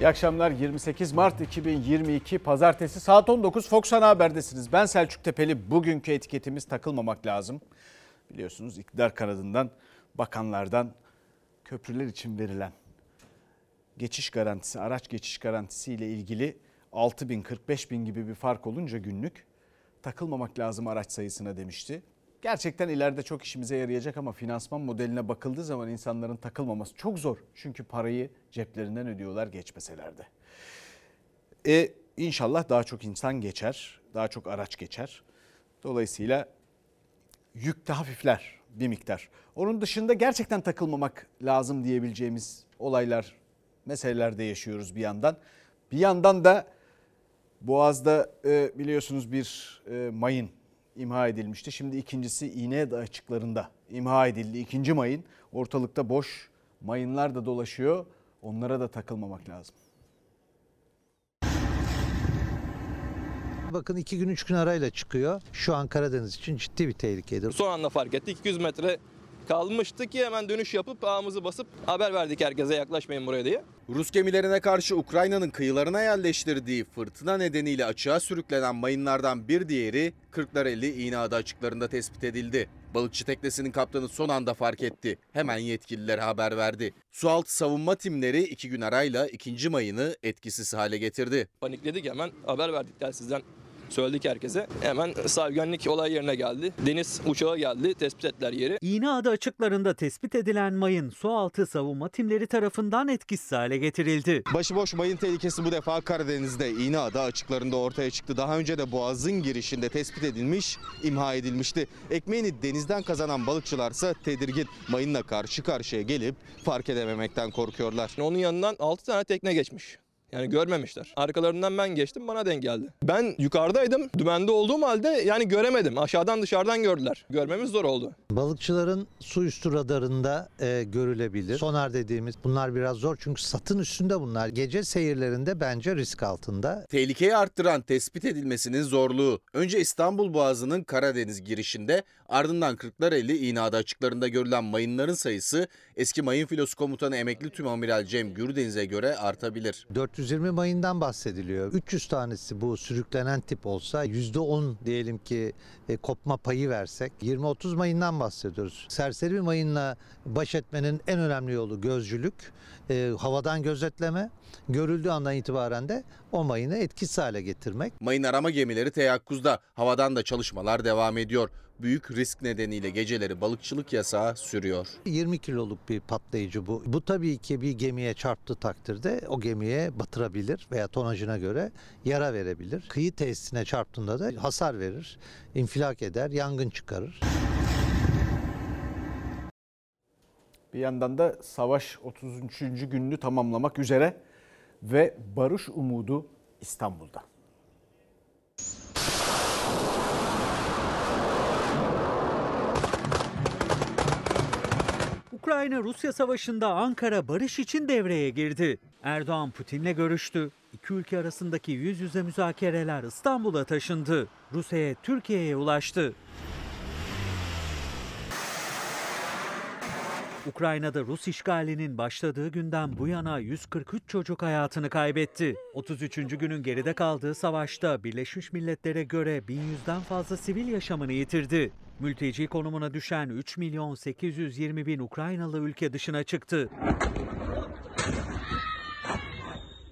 İyi akşamlar 28 Mart 2022 Pazartesi saat 19 Fox Ana Haber'desiniz. Ben Selçuk Tepeli. Bugünkü etiketimiz takılmamak lazım. Biliyorsunuz iktidar kanadından, bakanlardan köprüler için verilen geçiş garantisi, araç geçiş garantisi ile ilgili 6 bin 45 bin gibi bir fark olunca günlük takılmamak lazım araç sayısına demişti. Gerçekten ileride çok işimize yarayacak ama finansman modeline bakıldığı zaman insanların takılmaması çok zor. Çünkü parayı ceplerinden ödüyorlar geçmeseler de. E, inşallah daha çok insan geçer, daha çok araç geçer. Dolayısıyla yük de hafifler bir miktar. Onun dışında gerçekten takılmamak lazım diyebileceğimiz olaylar, meseleler de yaşıyoruz bir yandan. Bir yandan da Boğaz'da e, biliyorsunuz bir e, mayın imha edilmişti. Şimdi ikincisi İğneada açıklarında imha edildi. İkinci mayın ortalıkta boş mayınlar da dolaşıyor. Onlara da takılmamak lazım. Bakın iki gün üç gün arayla çıkıyor. Şu an Karadeniz için ciddi bir tehlikedir. Son anda fark ettik. 200 metre kalmıştı ki hemen dönüş yapıp ağımızı basıp haber verdik herkese yaklaşmayın buraya diye. Rus gemilerine karşı Ukrayna'nın kıyılarına yerleştirdiği fırtına nedeniyle açığa sürüklenen mayınlardan bir diğeri Kırklareli İğneada açıklarında tespit edildi. Balıkçı teknesinin kaptanı son anda fark etti. Hemen yetkililere haber verdi. Sualtı savunma timleri iki gün arayla ikinci mayını etkisiz hale getirdi. Panikledik hemen haber verdik telsizden söyledik herkese. Hemen sahip olay yerine geldi. Deniz uçağı geldi tespit ettiler yeri. İğneada açıklarında tespit edilen mayın sualtı savunma timleri tarafından etkisiz hale getirildi. Başıboş mayın tehlikesi bu defa Karadeniz'de İğneada açıklarında ortaya çıktı. Daha önce de Boğaz'ın girişinde tespit edilmiş, imha edilmişti. Ekmeğini denizden kazanan balıkçılarsa tedirgin mayınla karşı karşıya gelip fark edememekten korkuyorlar. Onun yanından 6 tane tekne geçmiş. Yani görmemişler. Arkalarından ben geçtim bana denk geldi. Ben yukarıdaydım. Dümende olduğum halde yani göremedim. Aşağıdan dışarıdan gördüler. Görmemiz zor oldu. Balıkçıların su üstü radarında e, görülebilir. Sonar dediğimiz bunlar biraz zor çünkü satın üstünde bunlar. Gece seyirlerinde bence risk altında. Tehlikeyi arttıran tespit edilmesinin zorluğu. Önce İstanbul Boğazı'nın Karadeniz girişinde ardından Kırklareli İğneada açıklarında görülen mayınların sayısı eski mayın filosu komutanı emekli tüm amiral Cem Gürdeniz'e göre artabilir. 420 mayından bahsediliyor. 300 tanesi bu sürüklenen tip olsa %10 diyelim ki e, kopma payı versek 20-30 mayından bahsediyoruz. Serseri bir mayınla baş etmenin en önemli yolu gözcülük, e, havadan gözetleme, görüldüğü andan itibaren de o mayını etkisiz hale getirmek. Mayın arama gemileri teyakkuzda. Havadan da çalışmalar devam ediyor. Büyük risk nedeniyle geceleri balıkçılık yasağı sürüyor. 20 kiloluk bir patlayıcı bu. Bu tabii ki bir gemiye çarptığı takdirde o gemiye batırabilir veya tonajına göre yara verebilir. Kıyı tesisine çarptığında da hasar verir, infilak eder, yangın çıkarır. Bir yandan da savaş 33. gününü tamamlamak üzere ve barış umudu İstanbul'da. Ukrayna-Rusya savaşında Ankara barış için devreye girdi. Erdoğan Putin'le görüştü. İki ülke arasındaki yüz yüze müzakereler İstanbul'a taşındı. Rus heyet Türkiye'ye ulaştı. Ukrayna'da Rus işgalinin başladığı günden bu yana 143 çocuk hayatını kaybetti. 33. günün geride kaldığı savaşta Birleşmiş Milletler'e göre 1100'den fazla sivil yaşamını yitirdi. Mülteci konumuna düşen 3 milyon 820 bin Ukraynalı ülke dışına çıktı.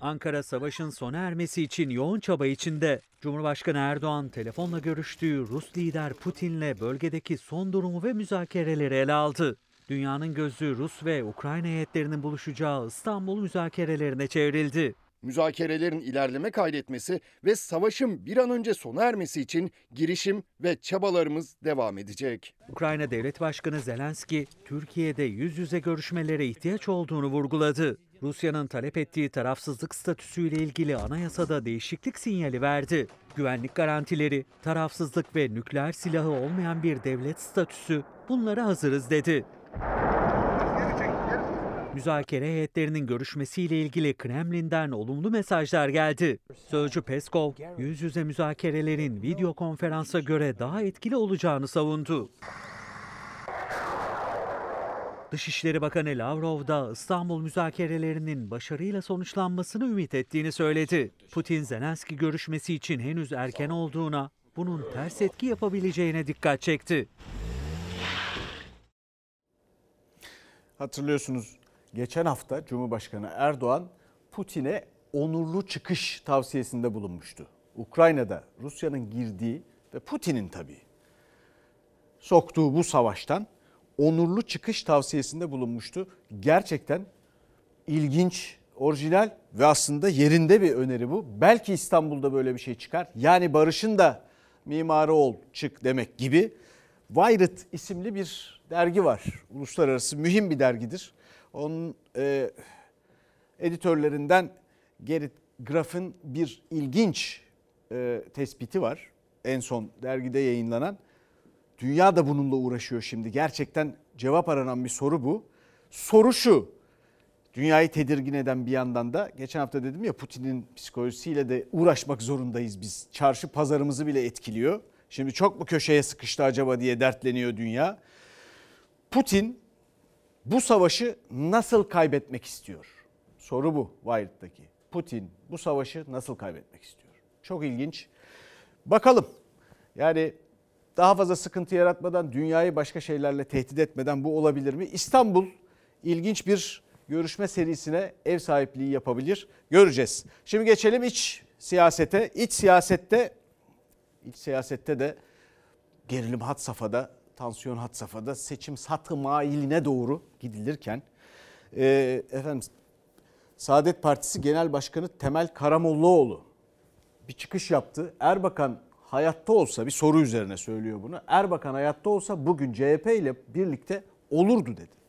Ankara savaşın sona ermesi için yoğun çaba içinde. Cumhurbaşkanı Erdoğan telefonla görüştüğü Rus lider Putin'le bölgedeki son durumu ve müzakereleri ele aldı. Dünyanın gözü Rus ve Ukrayna heyetlerinin buluşacağı İstanbul müzakerelerine çevrildi. Müzakerelerin ilerleme kaydetmesi ve savaşın bir an önce sona ermesi için girişim ve çabalarımız devam edecek. Ukrayna Devlet Başkanı Zelenski, Türkiye'de yüz yüze görüşmelere ihtiyaç olduğunu vurguladı. Rusya'nın talep ettiği tarafsızlık statüsüyle ilgili anayasada değişiklik sinyali verdi. Güvenlik garantileri, tarafsızlık ve nükleer silahı olmayan bir devlet statüsü bunlara hazırız dedi. Müzakere heyetlerinin görüşmesiyle ilgili Kremlin'den olumlu mesajlar geldi. Sözcü Peskov, yüz yüze müzakerelerin video konferansa göre daha etkili olacağını savundu. Dışişleri Bakanı Lavrov da İstanbul müzakerelerinin başarıyla sonuçlanmasını ümit ettiğini söyledi. Putin Zelenski görüşmesi için henüz erken olduğuna, bunun ters etki yapabileceğine dikkat çekti. Hatırlıyorsunuz geçen hafta Cumhurbaşkanı Erdoğan Putin'e onurlu çıkış tavsiyesinde bulunmuştu. Ukrayna'da Rusya'nın girdiği ve Putin'in tabii soktuğu bu savaştan onurlu çıkış tavsiyesinde bulunmuştu. Gerçekten ilginç, orijinal ve aslında yerinde bir öneri bu. Belki İstanbul'da böyle bir şey çıkar. Yani barışın da mimarı ol, çık demek gibi. Wired isimli bir dergi var. Uluslararası mühim bir dergidir. Onun e, editörlerinden Gerrit Graf'ın bir ilginç e, tespiti var. En son dergide yayınlanan. Dünya da bununla uğraşıyor şimdi. Gerçekten cevap aranan bir soru bu. Soru şu. Dünyayı tedirgin eden bir yandan da geçen hafta dedim ya Putin'in psikolojisiyle de uğraşmak zorundayız biz. Çarşı pazarımızı bile etkiliyor. Şimdi çok mu köşeye sıkıştı acaba diye dertleniyor dünya. Putin bu savaşı nasıl kaybetmek istiyor? Soru bu Wild'daki. Putin bu savaşı nasıl kaybetmek istiyor? Çok ilginç. Bakalım. Yani daha fazla sıkıntı yaratmadan, dünyayı başka şeylerle tehdit etmeden bu olabilir mi? İstanbul ilginç bir görüşme serisine ev sahipliği yapabilir. Göreceğiz. Şimdi geçelim iç siyasete. İç siyasette iç siyasette de gerilim hat safhada, tansiyon hat safhada, seçim satı mailine doğru gidilirken e, efendim Saadet Partisi Genel Başkanı Temel Karamollaoğlu bir çıkış yaptı. Erbakan hayatta olsa bir soru üzerine söylüyor bunu. Erbakan hayatta olsa bugün CHP ile birlikte olurdu dedi.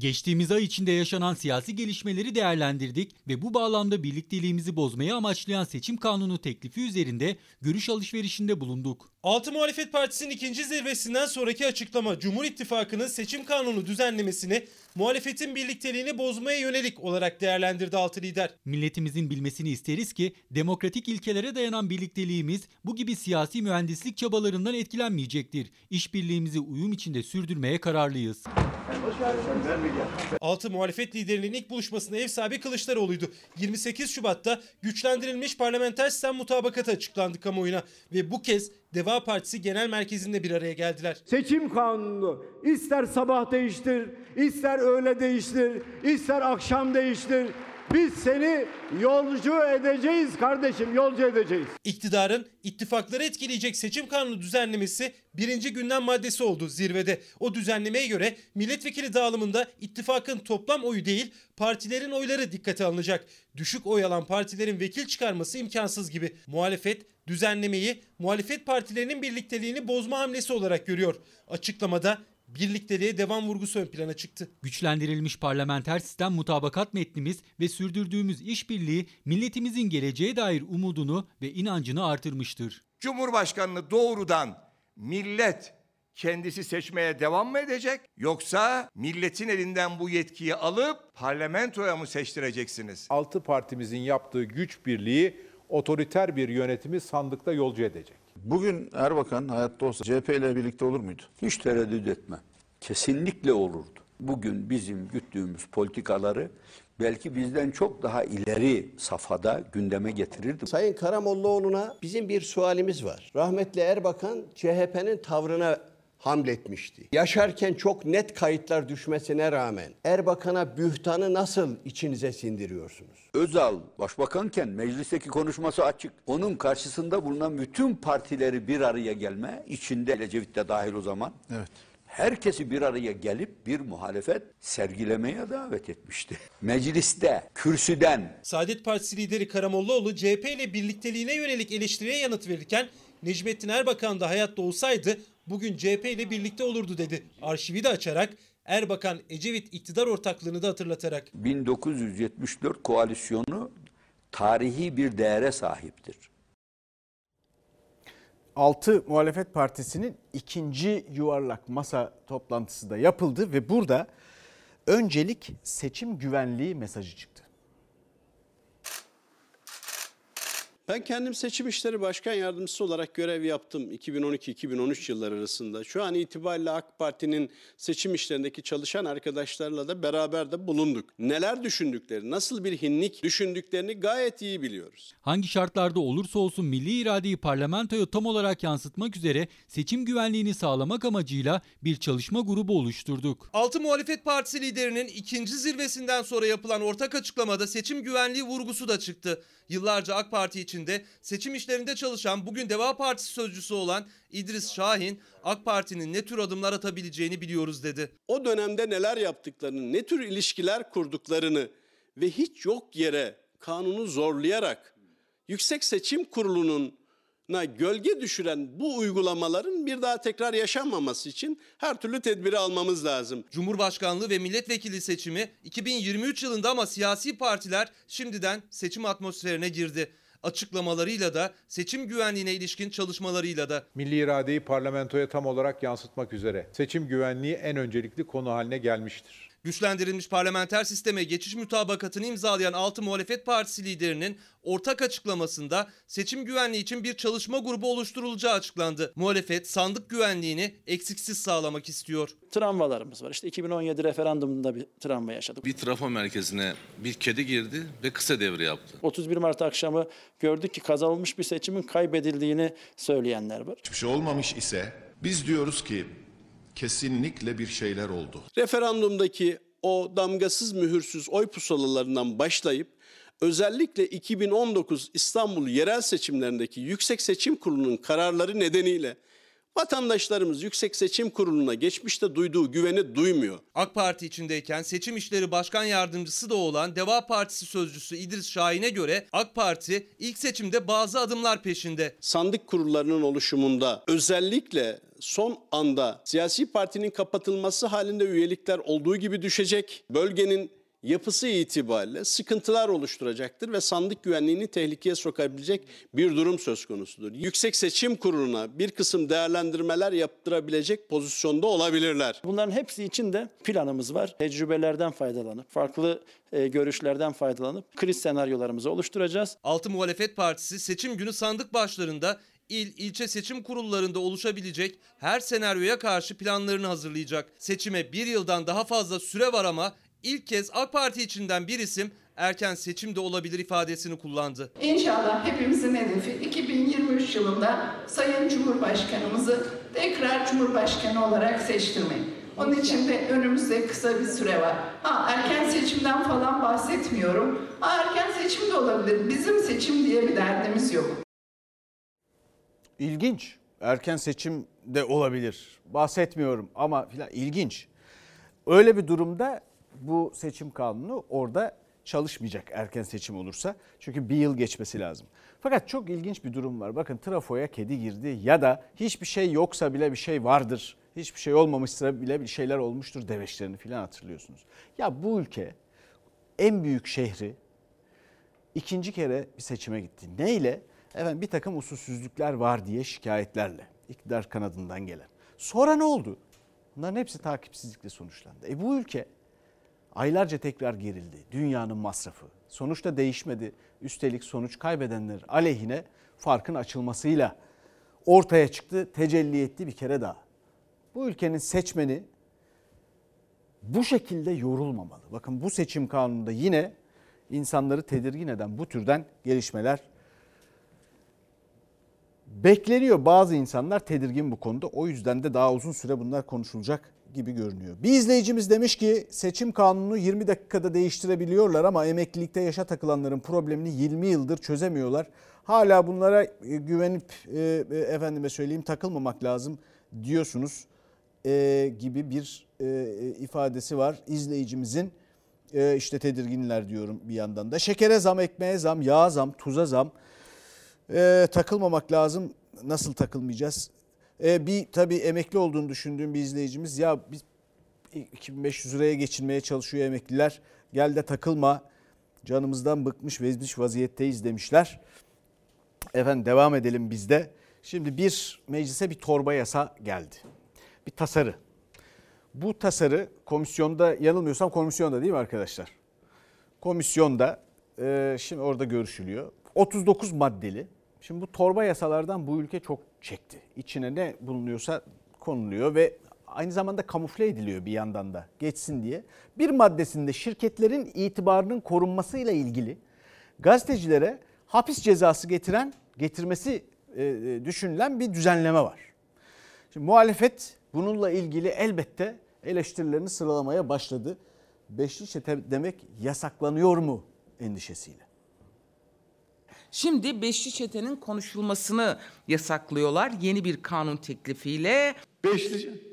Geçtiğimiz ay içinde yaşanan siyasi gelişmeleri değerlendirdik ve bu bağlamda birlikteliğimizi bozmayı amaçlayan seçim kanunu teklifi üzerinde görüş alışverişinde bulunduk. Altı Muhalefet Partisi'nin ikinci zirvesinden sonraki açıklama Cumhur İttifakı'nın seçim kanunu düzenlemesini muhalefetin birlikteliğini bozmaya yönelik olarak değerlendirdi altı lider. Milletimizin bilmesini isteriz ki demokratik ilkelere dayanan birlikteliğimiz bu gibi siyasi mühendislik çabalarından etkilenmeyecektir. İşbirliğimizi uyum içinde sürdürmeye kararlıyız. Altı muhalefet liderinin ilk buluşmasında ev sahibi Kılıçdaroğlu'ydu. 28 Şubat'ta güçlendirilmiş parlamenter sistem mutabakatı açıklandı kamuoyuna ve bu kez Deva Partisi Genel Merkezi'nde bir araya geldiler. Seçim kanunu ister sabah değiştir, ister öğle değiştir, ister akşam değiştir. Biz seni yolcu edeceğiz kardeşim, yolcu edeceğiz. İktidarın ittifakları etkileyecek seçim kanunu düzenlemesi birinci gündem maddesi oldu zirvede. O düzenlemeye göre milletvekili dağılımında ittifakın toplam oyu değil partilerin oyları dikkate alınacak. Düşük oy alan partilerin vekil çıkarması imkansız gibi. Muhalefet düzenlemeyi muhalefet partilerinin birlikteliğini bozma hamlesi olarak görüyor. Açıklamada birlikteliğe devam vurgusu ön plana çıktı. Güçlendirilmiş parlamenter sistem mutabakat metnimiz ve sürdürdüğümüz işbirliği milletimizin geleceğe dair umudunu ve inancını artırmıştır. Cumhurbaşkanını doğrudan millet kendisi seçmeye devam mı edecek yoksa milletin elinden bu yetkiyi alıp parlamentoya mı seçtireceksiniz? Altı partimizin yaptığı güç birliği otoriter bir yönetimi sandıkta yolcu edecek. Bugün Erbakan hayatta olsa CHP ile birlikte olur muydu? Hiç tereddüt etmem. Kesinlikle olurdu. Bugün bizim güttüğümüz politikaları belki bizden çok daha ileri safhada gündeme getirirdi. Sayın Karamollaoğlu'na bizim bir sualimiz var. Rahmetli Erbakan CHP'nin tavrına hamletmişti. Yaşarken çok net kayıtlar düşmesine rağmen Erbakan'a bühtanı nasıl içinize sindiriyorsunuz? Özal başbakanken meclisteki konuşması açık. Onun karşısında bulunan bütün partileri bir araya gelme, içinde Ecevit de dahil o zaman. Evet. Herkesi bir araya gelip bir muhalefet sergilemeye davet etmişti. Mecliste, kürsüden. Saadet Partisi lideri Karamollaoğlu CHP ile birlikteliğine yönelik eleştiriye yanıt verirken Necmettin Erbakan da hayatta olsaydı bugün CHP ile birlikte olurdu dedi. Arşivi de açarak Erbakan Ecevit iktidar ortaklığını da hatırlatarak. 1974 koalisyonu tarihi bir değere sahiptir. 6 muhalefet partisinin ikinci yuvarlak masa toplantısı da yapıldı ve burada öncelik seçim güvenliği mesajı çıktı. Ben kendim seçim işleri başkan yardımcısı olarak görev yaptım 2012-2013 yılları arasında. Şu an itibariyle AK Parti'nin seçim işlerindeki çalışan arkadaşlarla da beraber de bulunduk. Neler düşündükleri, nasıl bir hinlik düşündüklerini gayet iyi biliyoruz. Hangi şartlarda olursa olsun milli iradeyi parlamentoya tam olarak yansıtmak üzere seçim güvenliğini sağlamak amacıyla bir çalışma grubu oluşturduk. Altı Muhalefet Partisi liderinin ikinci zirvesinden sonra yapılan ortak açıklamada seçim güvenliği vurgusu da çıktı. Yıllarca AK Parti içinde seçim işlerinde çalışan bugün Deva Partisi sözcüsü olan İdris Şahin, AK Parti'nin ne tür adımlar atabileceğini biliyoruz dedi. O dönemde neler yaptıklarını, ne tür ilişkiler kurduklarını ve hiç yok yere kanunu zorlayarak Yüksek Seçim Kurulu'nun na gölge düşüren bu uygulamaların bir daha tekrar yaşanmaması için her türlü tedbiri almamız lazım. Cumhurbaşkanlığı ve milletvekili seçimi 2023 yılında ama siyasi partiler şimdiden seçim atmosferine girdi. Açıklamalarıyla da seçim güvenliğine ilişkin çalışmalarıyla da. Milli iradeyi parlamentoya tam olarak yansıtmak üzere seçim güvenliği en öncelikli konu haline gelmiştir. Güçlendirilmiş parlamenter sisteme geçiş mutabakatını imzalayan 6 muhalefet partisi liderinin ortak açıklamasında seçim güvenliği için bir çalışma grubu oluşturulacağı açıklandı. Muhalefet sandık güvenliğini eksiksiz sağlamak istiyor. Travmalarımız var. İşte 2017 referandumunda bir travma yaşadık. Bir trafo merkezine bir kedi girdi ve kısa devre yaptı. 31 Mart akşamı gördük ki kazanılmış bir seçimin kaybedildiğini söyleyenler var. Hiçbir şey olmamış ise biz diyoruz ki kesinlikle bir şeyler oldu. Referandumdaki o damgasız mühürsüz oy pusulalarından başlayıp özellikle 2019 İstanbul yerel seçimlerindeki Yüksek Seçim Kurulu'nun kararları nedeniyle Vatandaşlarımız Yüksek Seçim Kurulu'na geçmişte duyduğu güveni duymuyor. AK Parti içindeyken seçim işleri başkan yardımcısı da olan Deva Partisi sözcüsü İdris Şahin'e göre AK Parti ilk seçimde bazı adımlar peşinde. Sandık kurullarının oluşumunda özellikle son anda siyasi partinin kapatılması halinde üyelikler olduğu gibi düşecek. Bölgenin yapısı itibariyle sıkıntılar oluşturacaktır ve sandık güvenliğini tehlikeye sokabilecek bir durum söz konusudur. Yüksek Seçim Kurulu'na bir kısım değerlendirmeler yaptırabilecek pozisyonda olabilirler. Bunların hepsi için de planımız var. Tecrübelerden faydalanıp, farklı e, görüşlerden faydalanıp kriz senaryolarımızı oluşturacağız. Altı Muhalefet Partisi seçim günü sandık başlarında il, ilçe seçim kurullarında oluşabilecek her senaryoya karşı planlarını hazırlayacak. Seçime bir yıldan daha fazla süre var ama ilk kez AK Parti içinden bir isim erken seçim de olabilir ifadesini kullandı. İnşallah hepimizin hedefi 2023 yılında Sayın Cumhurbaşkanımızı tekrar Cumhurbaşkanı olarak seçtirmek. Onun için de önümüzde kısa bir süre var. Ha erken seçimden falan bahsetmiyorum. Ha erken seçim de olabilir. Bizim seçim diye bir derdimiz yok. İlginç. Erken seçim de olabilir. Bahsetmiyorum ama filan ilginç. Öyle bir durumda bu seçim kanunu orada çalışmayacak erken seçim olursa. Çünkü bir yıl geçmesi lazım. Fakat çok ilginç bir durum var. Bakın trafoya kedi girdi ya da hiçbir şey yoksa bile bir şey vardır. Hiçbir şey olmamışsa bile bir şeyler olmuştur deveçlerini filan hatırlıyorsunuz. Ya bu ülke en büyük şehri ikinci kere bir seçime gitti. Neyle? Efendim bir takım usulsüzlükler var diye şikayetlerle. iktidar kanadından gelen. Sonra ne oldu? Bunların hepsi takipsizlikle sonuçlandı. E bu ülke aylarca tekrar gerildi. Dünyanın masrafı. Sonuçta değişmedi. Üstelik sonuç kaybedenler aleyhine farkın açılmasıyla ortaya çıktı, tecelli etti bir kere daha. Bu ülkenin seçmeni bu şekilde yorulmamalı. Bakın bu seçim kanununda yine insanları tedirgin eden bu türden gelişmeler bekleniyor. Bazı insanlar tedirgin bu konuda. O yüzden de daha uzun süre bunlar konuşulacak gibi görünüyor. Bir izleyicimiz demiş ki seçim kanunu 20 dakikada değiştirebiliyorlar ama emeklilikte yaşa takılanların problemini 20 yıldır çözemiyorlar. Hala bunlara e, güvenip e, e, efendime söyleyeyim takılmamak lazım diyorsunuz e, gibi bir e, ifadesi var izleyicimizin. E, işte tedirginler diyorum bir yandan da. Şekere zam, ekmeğe zam, yağ zam, tuza zam. E, takılmamak lazım. Nasıl takılmayacağız? E, bir tabii emekli olduğunu düşündüğüm bir izleyicimiz ya biz 2500 liraya geçinmeye çalışıyor emekliler. Gel de takılma. Canımızdan bıkmış vezmiş vaziyetteyiz demişler. Efendim devam edelim biz de. Şimdi bir meclise bir torba yasa geldi. Bir tasarı. Bu tasarı komisyonda yanılmıyorsam komisyonda değil mi arkadaşlar? Komisyonda e, şimdi orada görüşülüyor. 39 maddeli. Şimdi bu torba yasalardan bu ülke çok çekti. İçine ne bulunuyorsa konuluyor ve aynı zamanda kamufle ediliyor bir yandan da geçsin diye. Bir maddesinde şirketlerin itibarının korunmasıyla ilgili gazetecilere hapis cezası getiren getirmesi e, e, düşünülen bir düzenleme var. Şimdi muhalefet bununla ilgili elbette eleştirilerini sıralamaya başladı. Beşli çete demek yasaklanıyor mu endişesiyle. Şimdi Beşli Çete'nin konuşulmasını yasaklıyorlar yeni bir kanun teklifiyle. Beşli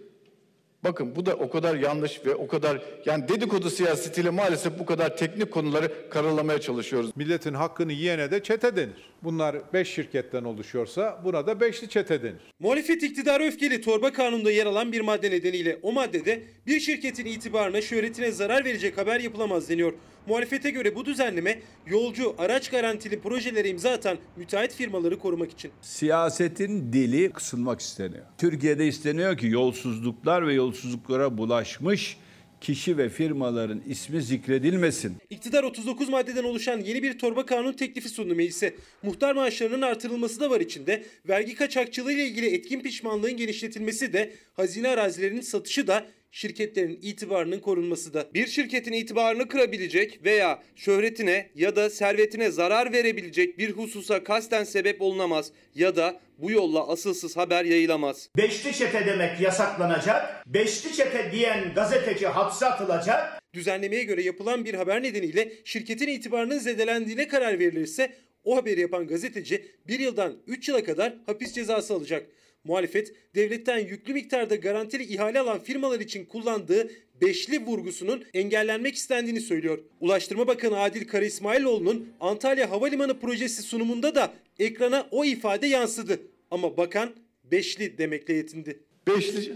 Bakın bu da o kadar yanlış ve o kadar yani dedikodu siyasetiyle maalesef bu kadar teknik konuları karalamaya çalışıyoruz. Milletin hakkını yiyene de çete denir. Bunlar 5 şirketten oluşuyorsa buna da beşli çete denir. Muhalefet iktidar öfkeli torba kanunda yer alan bir madde nedeniyle o maddede bir şirketin itibarına, şöhretine zarar verecek haber yapılamaz deniyor. Muhalefete göre bu düzenleme yolcu, araç garantili projelere imza atan müteahhit firmaları korumak için. Siyasetin dili kısılmak isteniyor. Türkiye'de isteniyor ki yolsuzluklar ve yolsuzluklara bulaşmış kişi ve firmaların ismi zikredilmesin. İktidar 39 maddeden oluşan yeni bir torba kanun teklifi sundu meclise. Muhtar maaşlarının artırılması da var içinde. Vergi kaçakçılığı ile ilgili etkin pişmanlığın genişletilmesi de, hazine arazilerinin satışı da şirketlerin itibarının korunması da. Bir şirketin itibarını kırabilecek veya şöhretine ya da servetine zarar verebilecek bir hususa kasten sebep olunamaz ya da bu yolla asılsız haber yayılamaz. Beşli çete demek yasaklanacak. Beşli çete diyen gazeteci hapse atılacak. Düzenlemeye göre yapılan bir haber nedeniyle şirketin itibarının zedelendiğine karar verilirse o haberi yapan gazeteci bir yıldan 3 yıla kadar hapis cezası alacak. Muhalefet devletten yüklü miktarda garantili ihale alan firmalar için kullandığı beşli vurgusunun engellenmek istendiğini söylüyor. Ulaştırma Bakanı Adil Kara İsmailoğlu'nun Antalya Havalimanı projesi sunumunda da ekrana o ifade yansıdı. Ama bakan beşli demekle yetindi. Beşli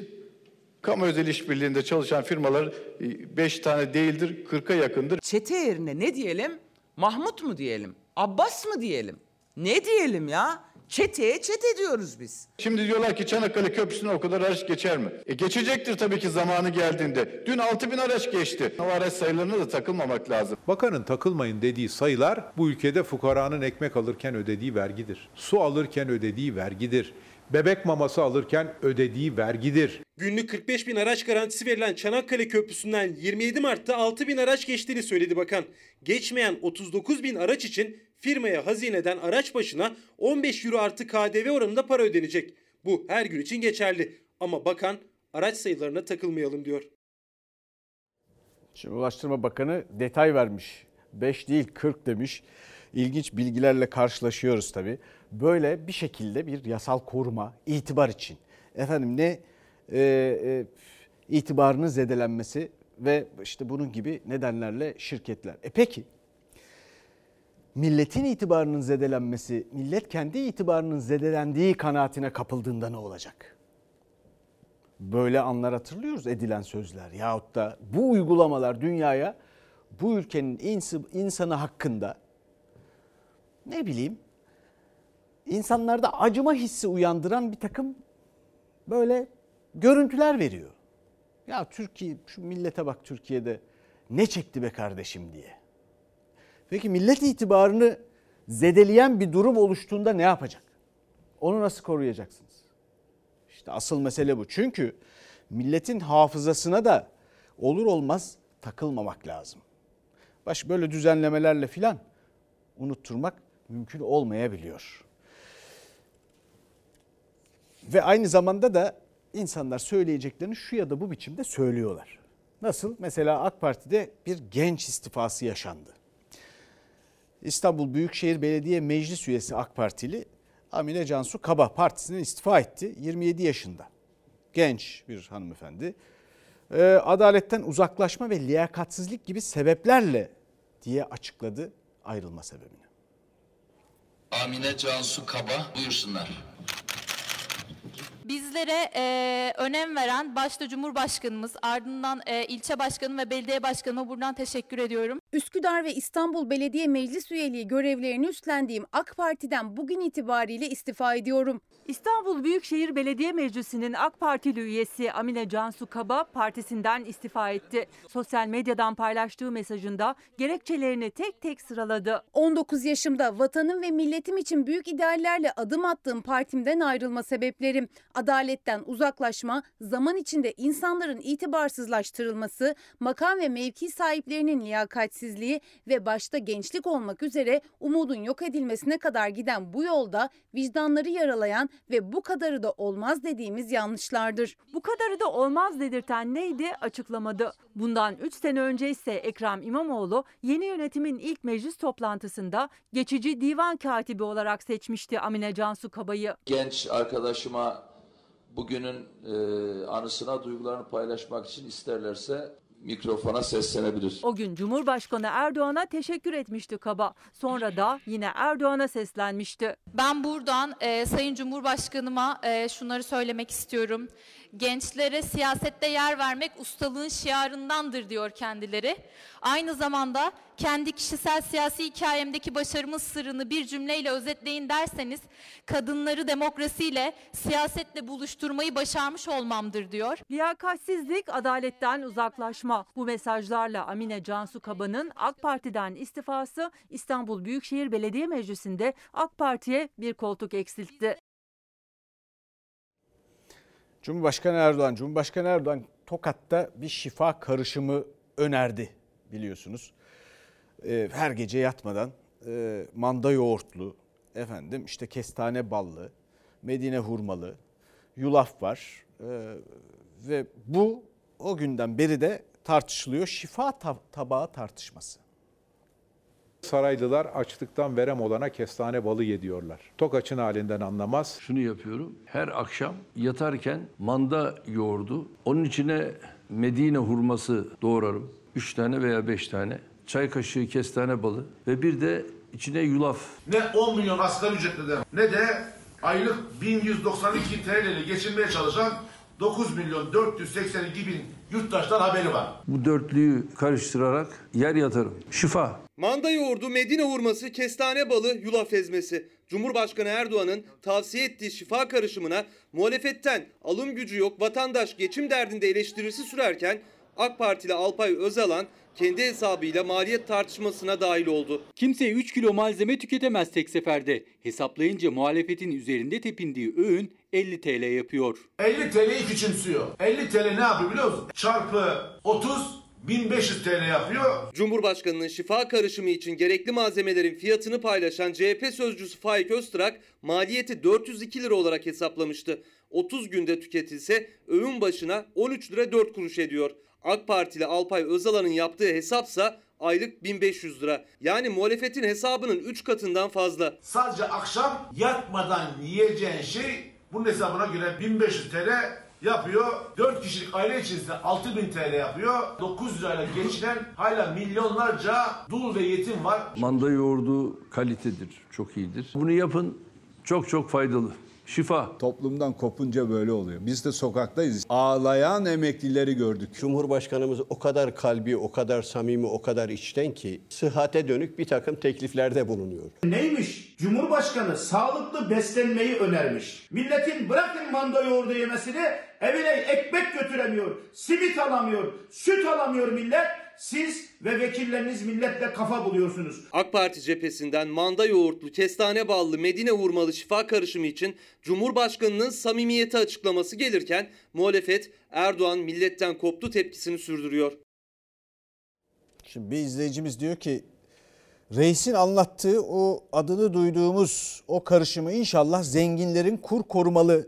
kamu özel işbirliğinde çalışan firmalar 5 tane değildir 40'a yakındır. Çete yerine ne diyelim? Mahmut mu diyelim? Abbas mı diyelim? Ne diyelim ya? Çeteye çete diyoruz biz. Şimdi diyorlar ki Çanakkale Köprüsü'ne o kadar araç geçer mi? E geçecektir tabii ki zamanı geldiğinde. Dün 6 bin araç geçti. O araç sayılarına da takılmamak lazım. Bakanın takılmayın dediği sayılar bu ülkede fukaranın ekmek alırken ödediği vergidir. Su alırken ödediği vergidir. Bebek maması alırken ödediği vergidir. Günlük 45 bin araç garantisi verilen Çanakkale Köprüsü'nden 27 Mart'ta 6 bin araç geçtiğini söyledi bakan. Geçmeyen 39 bin araç için firmaya hazineden araç başına 15 euro artı KDV oranında para ödenecek. Bu her gün için geçerli ama bakan araç sayılarına takılmayalım diyor. Şimdi Ulaştırma Bakanı detay vermiş. 5 değil 40 demiş. İlginç bilgilerle karşılaşıyoruz tabii. Böyle bir şekilde bir yasal koruma, itibar için. Efendim ne e, e, itibarının zedelenmesi ve işte bunun gibi nedenlerle şirketler. E peki milletin itibarının zedelenmesi, millet kendi itibarının zedelendiği kanaatine kapıldığında ne olacak? Böyle anlar hatırlıyoruz edilen sözler yahut da bu uygulamalar dünyaya bu ülkenin insanı hakkında ne bileyim insanlarda acıma hissi uyandıran bir takım böyle görüntüler veriyor. Ya Türkiye şu millete bak Türkiye'de ne çekti be kardeşim diye. Peki millet itibarını zedeleyen bir durum oluştuğunda ne yapacak? Onu nasıl koruyacaksınız? İşte asıl mesele bu. Çünkü milletin hafızasına da olur olmaz takılmamak lazım. Baş böyle düzenlemelerle filan unutturmak mümkün olmayabiliyor. Ve aynı zamanda da insanlar söyleyeceklerini şu ya da bu biçimde söylüyorlar. Nasıl? Mesela AK Parti'de bir genç istifası yaşandı. İstanbul Büyükşehir Belediye Meclis üyesi AK Partili Amine Cansu Kaba partisinden istifa etti. 27 yaşında. Genç bir hanımefendi. Ee, adaletten uzaklaşma ve liyakatsizlik gibi sebeplerle diye açıkladı ayrılma sebebini. Amine Cansu Kaba buyursunlar. Bizlere e, önem veren başta Cumhurbaşkanımız, ardından e, ilçe başkanı ve belediye başkanıma buradan teşekkür ediyorum. Üsküdar ve İstanbul Belediye Meclis üyeliği görevlerini üstlendiğim AK Parti'den bugün itibariyle istifa ediyorum. İstanbul Büyükşehir Belediye Meclisi'nin AK Partili üyesi Amine Cansu Kaba partisinden istifa etti. Sosyal medyadan paylaştığı mesajında gerekçelerini tek tek sıraladı. 19 yaşımda vatanım ve milletim için büyük ideallerle adım attığım partimden ayrılma sebeplerim. Adaletten uzaklaşma, zaman içinde insanların itibarsızlaştırılması, makam ve mevki sahiplerinin liyakatsizliği ve başta gençlik olmak üzere umudun yok edilmesine kadar giden bu yolda vicdanları yaralayan ve bu kadarı da olmaz dediğimiz yanlışlardır. Bu kadarı da olmaz dedirten neydi açıklamadı. Bundan 3 sene önce ise Ekrem İmamoğlu yeni yönetimin ilk meclis toplantısında geçici divan katibi olarak seçmişti Amine Cansu Kaba'yı. Genç arkadaşıma bugünün e, anısına duygularını paylaşmak için isterlerse mikrofona seslenebilir. O gün Cumhurbaşkanı Erdoğan'a teşekkür etmişti Kaba. Sonra da yine Erdoğan'a seslenmişti. Ben buradan e, Sayın Cumhurbaşkanıma e, şunları söylemek istiyorum. Gençlere siyasette yer vermek ustalığın şiarındandır diyor kendileri. Aynı zamanda kendi kişisel siyasi hikayemdeki başarımın sırrını bir cümleyle özetleyin derseniz kadınları demokrasiyle, siyasetle buluşturmayı başarmış olmamdır diyor. Liyakatsizlik, adaletten uzaklaşma. Bu mesajlarla Amine Cansu Kaba'nın AK Parti'den istifası İstanbul Büyükşehir Belediye Meclisi'nde AK Parti'ye bir koltuk eksiltti. Cumhurbaşkanı Erdoğan, Cumhurbaşkanı Erdoğan Tokat'ta bir şifa karışımı önerdi biliyorsunuz. Ee, her gece yatmadan e, manda yoğurtlu, efendim işte kestane ballı, Medine hurmalı, yulaf var. Ee, ve bu o günden beri de tartışılıyor. Şifa tab- tabağı tartışması. Saraylılar açlıktan verem olana kestane balı yediyorlar. Tok açın halinden anlamaz. Şunu yapıyorum. Her akşam yatarken manda yoğurdu. Onun içine Medine hurması doğrarım. Üç tane veya beş tane. Çay kaşığı kestane balı ve bir de içine yulaf. Ne 10 milyon asgari ücretliden ne de aylık 1192 TL ile geçinmeye çalışan 9 milyon 482 bin yurttaştan haberi var. Bu dörtlüyü karıştırarak yer yatarım. Şifa. Manda yoğurdu, Medine hurması, kestane balı, yulaf ezmesi. Cumhurbaşkanı Erdoğan'ın tavsiye ettiği şifa karışımına muhalefetten alım gücü yok vatandaş geçim derdinde eleştirisi sürerken AK Partili Alpay Özalan kendi hesabıyla maliyet tartışmasına dahil oldu. Kimse 3 kilo malzeme tüketemez tek seferde. Hesaplayınca muhalefetin üzerinde tepindiği öğün 50 TL yapıyor. 50 TL'yi küçümsüyor. 50 TL ne yapıyor biliyor musun? Çarpı 30 1500 TL yapıyor. Cumhurbaşkanının şifa karışımı için gerekli malzemelerin fiyatını paylaşan CHP sözcüsü Faik Öztrak maliyeti 402 lira olarak hesaplamıştı. 30 günde tüketilse öğün başına 13 lira 4 kuruş ediyor. AK Partili Alpay Özalan'ın yaptığı hesapsa aylık 1500 lira. Yani muhalefetin hesabının 3 katından fazla. Sadece akşam yatmadan yiyeceğin şey bunun hesabına göre 1500 TL yapıyor. 4 kişilik aile içerisinde 6000 TL yapıyor. 900 lirayla geçinen hala milyonlarca dul ve yetim var. Manda yoğurdu kalitedir, çok iyidir. Bunu yapın, çok çok faydalı. Şifa. Toplumdan kopunca böyle oluyor. Biz de sokaktayız. Ağlayan emeklileri gördük. Cumhurbaşkanımız o kadar kalbi, o kadar samimi, o kadar içten ki sıhhate dönük bir takım tekliflerde bulunuyor. Neymiş? Cumhurbaşkanı sağlıklı beslenmeyi önermiş. Milletin bırakın manda yoğurdu yemesini evine ekmek götüremiyor, simit alamıyor, süt alamıyor millet. Siz ve vekilleriniz milletle kafa buluyorsunuz. AK Parti cephesinden manda yoğurtlu, kestane ballı, Medine hurmalı şifa karışımı için Cumhurbaşkanının samimiyeti açıklaması gelirken muhalefet Erdoğan milletten koptu tepkisini sürdürüyor. Şimdi bir izleyicimiz diyor ki reisin anlattığı o adını duyduğumuz o karışımı inşallah zenginlerin kur korumalı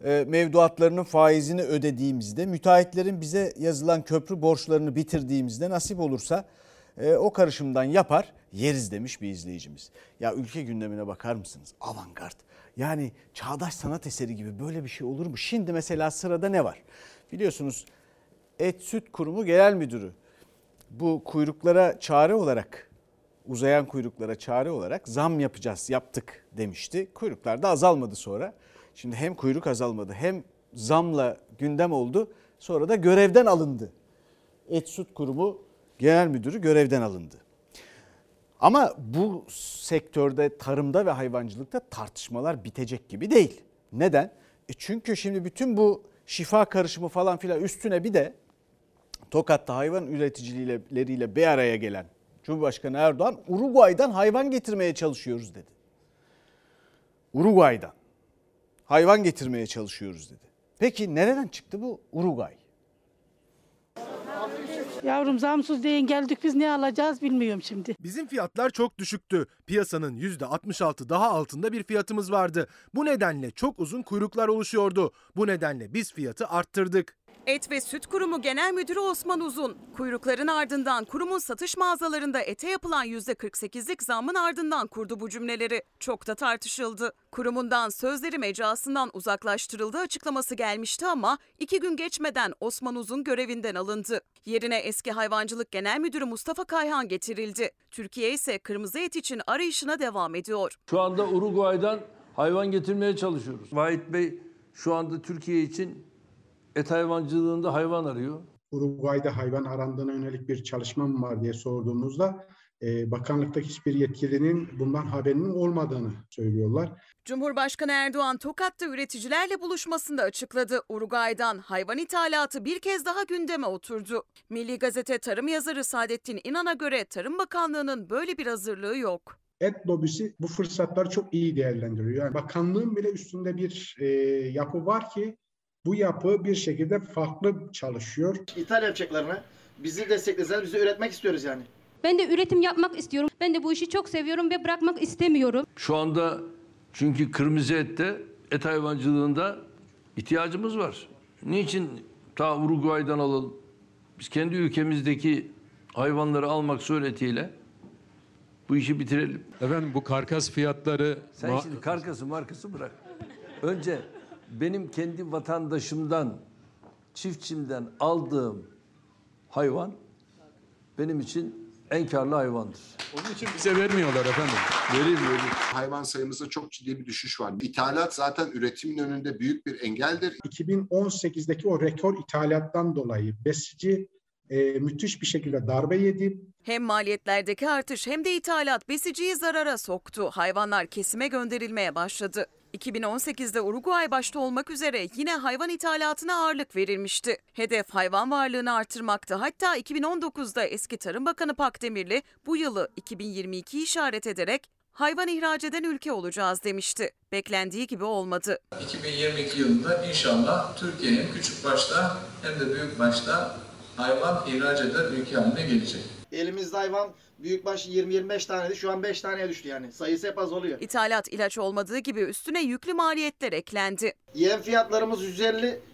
mevduatlarının faizini ödediğimizde, müteahhitlerin bize yazılan köprü borçlarını bitirdiğimizde nasip olursa e, o karışımdan yapar yeriz demiş bir izleyicimiz. Ya ülke gündemine bakar mısınız? Avantgard. Yani çağdaş sanat eseri gibi böyle bir şey olur mu? Şimdi mesela sırada ne var? Biliyorsunuz Et Süt Kurumu Genel Müdürü bu kuyruklara çare olarak uzayan kuyruklara çare olarak zam yapacağız, yaptık demişti. Kuyruklar da azalmadı sonra. Şimdi hem kuyruk azalmadı hem zamla gündem oldu. Sonra da görevden alındı. Et Süt Kurumu Genel Müdürü görevden alındı. Ama bu sektörde tarımda ve hayvancılıkta tartışmalar bitecek gibi değil. Neden? E çünkü şimdi bütün bu şifa karışımı falan filan üstüne bir de Tokat'ta hayvan üreticileriyle bir araya gelen Cumhurbaşkanı Erdoğan Uruguay'dan hayvan getirmeye çalışıyoruz dedi. Uruguay'dan hayvan getirmeye çalışıyoruz dedi. Peki nereden çıktı bu Uruguay? Yavrum zamsız deyin geldik biz ne alacağız bilmiyorum şimdi. Bizim fiyatlar çok düşüktü. Piyasanın %66 daha altında bir fiyatımız vardı. Bu nedenle çok uzun kuyruklar oluşuyordu. Bu nedenle biz fiyatı arttırdık. Et ve Süt Kurumu Genel Müdürü Osman Uzun, kuyrukların ardından kurumun satış mağazalarında ete yapılan %48'lik zammın ardından kurdu bu cümleleri. Çok da tartışıldı. Kurumundan sözleri mecrasından uzaklaştırıldı açıklaması gelmişti ama iki gün geçmeden Osman Uzun görevinden alındı. Yerine eski Hayvancılık Genel Müdürü Mustafa Kayhan getirildi. Türkiye ise kırmızı et için arayışına devam ediyor. Şu anda Uruguay'dan hayvan getirmeye çalışıyoruz. Vahit Bey şu anda Türkiye için et hayvancılığında hayvan arıyor. Uruguay'da hayvan arandığına yönelik bir çalışma mı var diye sorduğumuzda e, bakanlıktaki hiçbir yetkilinin bundan haberinin olmadığını söylüyorlar. Cumhurbaşkanı Erdoğan Tokat'ta üreticilerle buluşmasında açıkladı. Uruguay'dan hayvan ithalatı bir kez daha gündeme oturdu. Milli Gazete tarım yazarı Saadettin İnan'a göre Tarım Bakanlığı'nın böyle bir hazırlığı yok. Et lobisi bu fırsatları çok iyi değerlendiriyor. Yani bakanlığın bile üstünde bir e, yapı var ki bu yapı bir şekilde farklı çalışıyor. İthal yapacaklarını bizi destekleseler bizi üretmek istiyoruz yani. Ben de üretim yapmak istiyorum. Ben de bu işi çok seviyorum ve bırakmak istemiyorum. Şu anda çünkü kırmızı ette et hayvancılığında ihtiyacımız var. Niçin ta Uruguay'dan alalım? Biz kendi ülkemizdeki hayvanları almak suretiyle bu işi bitirelim. Efendim bu karkas fiyatları... Sen şimdi karkası markası bırak. Önce benim kendi vatandaşımdan, çiftçimden aldığım hayvan benim için en karlı hayvandır. Onun için bize vermiyorlar efendim. Verir verir. Hayvan sayımızda çok ciddi bir düşüş var. İthalat zaten üretimin önünde büyük bir engeldir. 2018'deki o rekor ithalattan dolayı besici e, müthiş bir şekilde darbe yedi. Hem maliyetlerdeki artış hem de ithalat besiciyi zarara soktu. Hayvanlar kesime gönderilmeye başladı. 2018'de Uruguay başta olmak üzere yine hayvan ithalatına ağırlık verilmişti. Hedef hayvan varlığını artırmaktı. Hatta 2019'da eski Tarım Bakanı Pakdemirli bu yılı 2022 işaret ederek hayvan ihraç eden ülke olacağız demişti. Beklendiği gibi olmadı. 2022 yılında inşallah Türkiye hem küçük başta hem de büyük başta hayvan ihraç eden ülke haline gelecek. Elimizde hayvan büyükbaş 20-25 taneydi şu an 5 taneye düştü yani. Sayısı hep azalıyor. İthalat ilaç olmadığı gibi üstüne yüklü maliyetler eklendi. Yem fiyatlarımız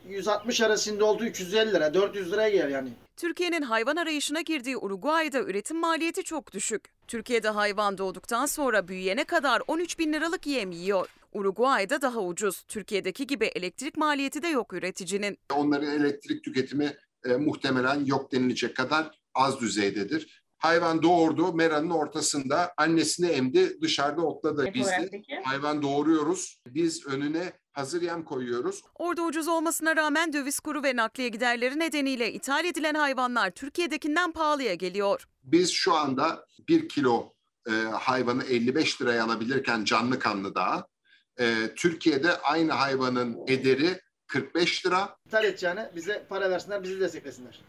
150-160 arasında oldu 350 lira 400 liraya geliyor yani. Türkiye'nin hayvan arayışına girdiği Uruguay'da üretim maliyeti çok düşük. Türkiye'de hayvan doğduktan sonra büyüyene kadar 13 bin liralık yem yiyor. Uruguay'da daha ucuz. Türkiye'deki gibi elektrik maliyeti de yok üreticinin. Onların elektrik tüketimi e, muhtemelen yok denilecek kadar az düzeydedir. Hayvan doğurdu, meranın ortasında annesini emdi, dışarıda otladı. Biz de hayvan doğuruyoruz, biz önüne hazır yem koyuyoruz. Orada ucuz olmasına rağmen döviz kuru ve nakliye giderleri nedeniyle ithal edilen hayvanlar Türkiye'dekinden pahalıya geliyor. Biz şu anda bir kilo e, hayvanı 55 liraya alabilirken canlı kanlı daha. E, Türkiye'de aynı hayvanın ederi 45 lira. İthal edeceğine bize para versinler, bizi desteklesinler.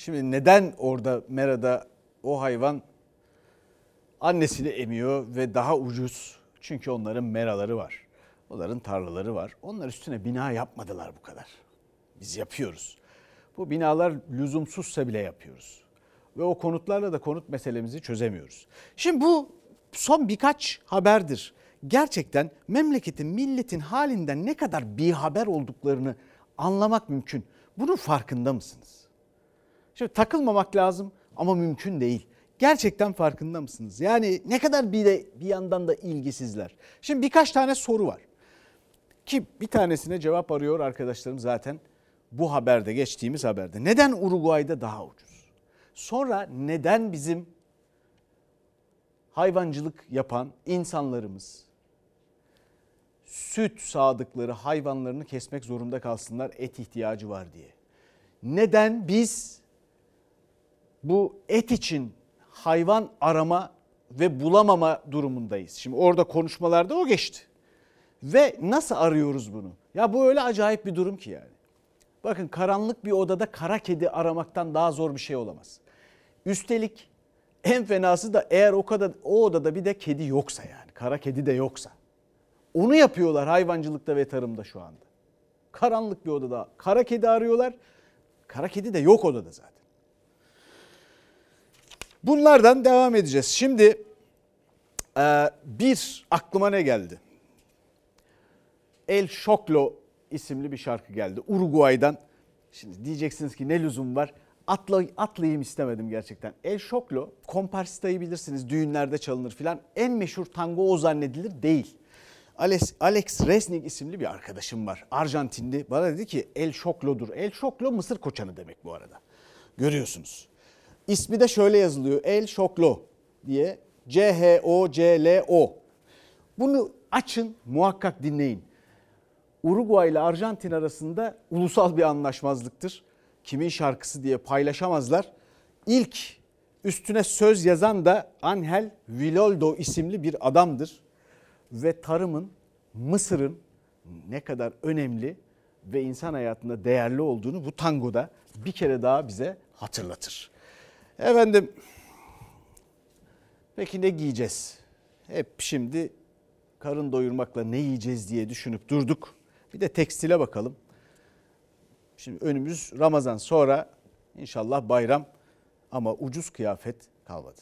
Şimdi neden orada Mera'da o hayvan annesini emiyor ve daha ucuz? Çünkü onların meraları var. Onların tarlaları var. Onlar üstüne bina yapmadılar bu kadar. Biz yapıyoruz. Bu binalar lüzumsuzsa bile yapıyoruz. Ve o konutlarla da konut meselemizi çözemiyoruz. Şimdi bu son birkaç haberdir. Gerçekten memleketin, milletin halinden ne kadar bir haber olduklarını anlamak mümkün. Bunun farkında mısınız? Şimdi takılmamak lazım ama mümkün değil. Gerçekten farkında mısınız? Yani ne kadar bir de bir yandan da ilgisizler. Şimdi birkaç tane soru var. Ki bir tanesine cevap arıyor arkadaşlarım zaten bu haberde geçtiğimiz haberde. Neden Uruguay'da daha ucuz? Sonra neden bizim hayvancılık yapan insanlarımız süt sağdıkları hayvanlarını kesmek zorunda kalsınlar et ihtiyacı var diye. Neden biz bu et için hayvan arama ve bulamama durumundayız? Şimdi orada konuşmalarda o geçti. Ve nasıl arıyoruz bunu? Ya bu öyle acayip bir durum ki yani. Bakın karanlık bir odada kara kedi aramaktan daha zor bir şey olamaz. Üstelik en fenası da eğer o kadar o odada bir de kedi yoksa yani kara kedi de yoksa. Onu yapıyorlar hayvancılıkta ve tarımda şu anda. Karanlık bir odada kara kedi arıyorlar. Kara kedi de yok odada zaten. Bunlardan devam edeceğiz. Şimdi e, bir aklıma ne geldi? El Şoklo isimli bir şarkı geldi. Uruguay'dan. Şimdi diyeceksiniz ki ne lüzum var? Atla, atlayayım istemedim gerçekten. El Şoklo, Comparsita'yı bilirsiniz düğünlerde çalınır filan. En meşhur tango o zannedilir değil. Alex, Alex Resnick isimli bir arkadaşım var. Arjantinli. Bana dedi ki El Şoklo'dur. El Şoklo Mısır koçanı demek bu arada. Görüyorsunuz. İsmi de şöyle yazılıyor. El Şoklo diye. C-H-O-C-L-O. Bunu açın muhakkak dinleyin. Uruguay ile Arjantin arasında ulusal bir anlaşmazlıktır. Kimin şarkısı diye paylaşamazlar. İlk üstüne söz yazan da Angel Viloldo isimli bir adamdır. Ve tarımın Mısır'ın ne kadar önemli ve insan hayatında değerli olduğunu bu tangoda bir kere daha bize hatırlatır. Efendim peki ne giyeceğiz? Hep şimdi karın doyurmakla ne yiyeceğiz diye düşünüp durduk. Bir de tekstile bakalım. Şimdi önümüz Ramazan sonra inşallah bayram ama ucuz kıyafet kalmadı.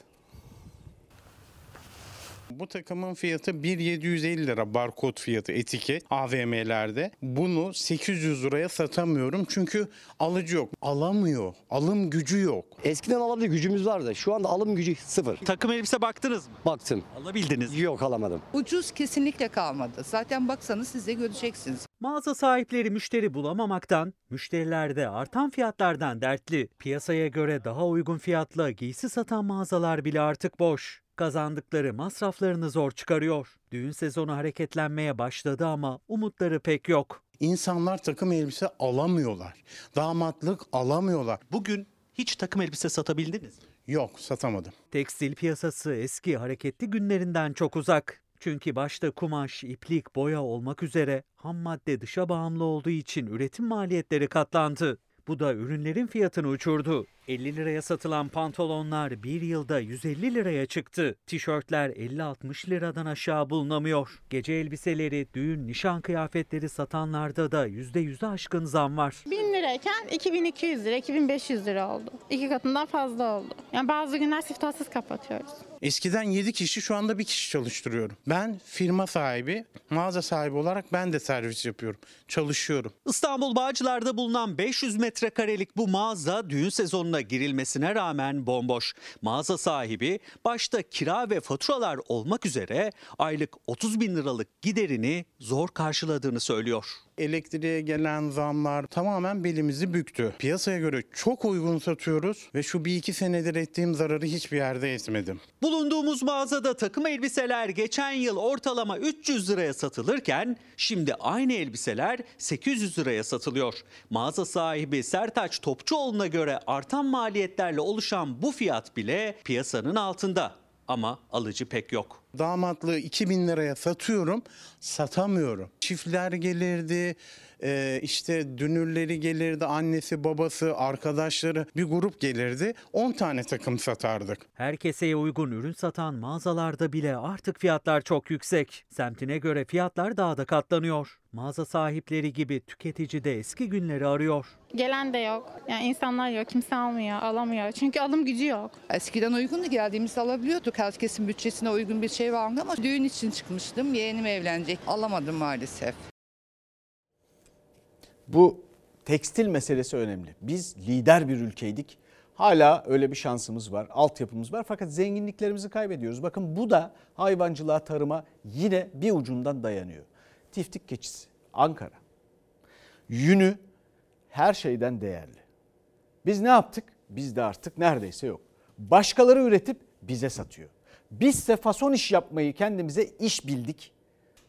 Bu takımın fiyatı 1.750 lira barkod fiyatı etiket AVM'lerde. Bunu 800 liraya satamıyorum çünkü alıcı yok. Alamıyor. Alım gücü yok. Eskiden alabilir gücümüz vardı. Şu anda alım gücü sıfır. Takım elbise baktınız mı? Baktım. Alabildiniz. Yok alamadım. Ucuz kesinlikle kalmadı. Zaten baksanız siz de göreceksiniz. Mağaza sahipleri müşteri bulamamaktan, müşteriler de artan fiyatlardan dertli. Piyasaya göre daha uygun fiyatla giysi satan mağazalar bile artık boş. Kazandıkları masraflarını zor çıkarıyor. Düğün sezonu hareketlenmeye başladı ama umutları pek yok. İnsanlar takım elbise alamıyorlar. Damatlık alamıyorlar. Bugün hiç takım elbise satabildiniz mi? Yok satamadım. Tekstil piyasası eski hareketli günlerinden çok uzak. Çünkü başta kumaş, iplik, boya olmak üzere ham madde dışa bağımlı olduğu için üretim maliyetleri katlandı. Bu da ürünlerin fiyatını uçurdu. 50 liraya satılan pantolonlar bir yılda 150 liraya çıktı. Tişörtler 50-60 liradan aşağı bulunamıyor. Gece elbiseleri, düğün, nişan kıyafetleri satanlarda da %100'e aşkın zam var. 1000 lirayken 2200 lira, 2500 lira oldu. İki katından fazla oldu. Yani bazı günler siftahsız kapatıyoruz. Eskiden 7 kişi şu anda bir kişi çalıştırıyorum. Ben firma sahibi, mağaza sahibi olarak ben de servis yapıyorum. Çalışıyorum. İstanbul Bağcılar'da bulunan 500 metrekarelik bu mağaza düğün sezonuna girilmesine rağmen bomboş. Mağaza sahibi başta kira ve faturalar olmak üzere aylık 30 bin liralık giderini zor karşıladığını söylüyor. Elektriğe gelen zamlar tamamen belimizi büktü. Piyasaya göre çok uygun satıyoruz ve şu bir iki senedir ettiğim zararı hiçbir yerde etmedim. Bulunduğumuz mağazada takım elbiseler geçen yıl ortalama 300 liraya satılırken şimdi aynı elbiseler 800 liraya satılıyor. Mağaza sahibi Sertaç Topçuoğlu'na göre artan maliyetlerle oluşan bu fiyat bile piyasanın altında ama alıcı pek yok. Damatlığı 2000 liraya satıyorum, satamıyorum. Çiftler gelirdi, e, işte dünürleri gelirdi, annesi, babası, arkadaşları bir grup gelirdi. 10 tane takım satardık. Her keseye uygun ürün satan mağazalarda bile artık fiyatlar çok yüksek. Semtine göre fiyatlar daha da katlanıyor. Mağaza sahipleri gibi tüketici de eski günleri arıyor. Gelen de yok. Yani insanlar yok. Kimse almıyor, alamıyor. Çünkü alım gücü yok. Eskiden uygundu geldiğimizde alabiliyorduk. Herkesin bütçesine uygun bir şey vardı ama düğün için çıkmıştım. Yeğenim evlenecek. Alamadım maalesef. Bu tekstil meselesi önemli. Biz lider bir ülkeydik. Hala öyle bir şansımız var, altyapımız var fakat zenginliklerimizi kaybediyoruz. Bakın bu da hayvancılığa, tarıma yine bir ucundan dayanıyor. Tiftik keçisi, Ankara. Yünü her şeyden değerli. Biz ne yaptık? Bizde artık neredeyse yok. Başkaları üretip bize satıyor. Bizse fason iş yapmayı kendimize iş bildik.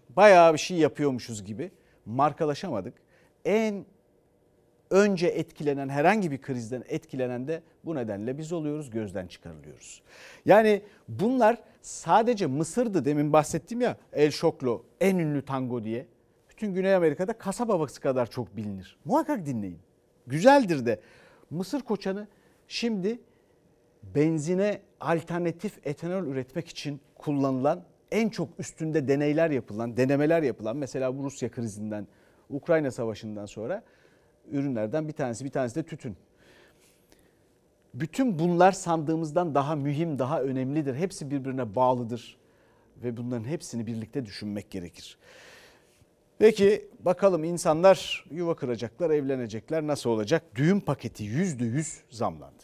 bayağı bir şey yapıyormuşuz gibi markalaşamadık. En önce etkilenen herhangi bir krizden etkilenen de bu nedenle biz oluyoruz, gözden çıkarılıyoruz. Yani bunlar sadece Mısır'dı demin bahsettim ya El Şoklo en ünlü tango diye. Bütün Güney Amerika'da kasaba havası kadar çok bilinir. Muhakkak dinleyin. Güzeldir de. Mısır koçanı şimdi benzine alternatif etanol üretmek için kullanılan en çok üstünde deneyler yapılan, denemeler yapılan mesela bu Rusya krizinden, Ukrayna savaşından sonra ürünlerden bir tanesi. Bir tanesi de tütün. Bütün bunlar sandığımızdan daha mühim, daha önemlidir. Hepsi birbirine bağlıdır ve bunların hepsini birlikte düşünmek gerekir. Peki bakalım insanlar yuva kıracaklar, evlenecekler nasıl olacak? Düğün paketi %100 zamlandı.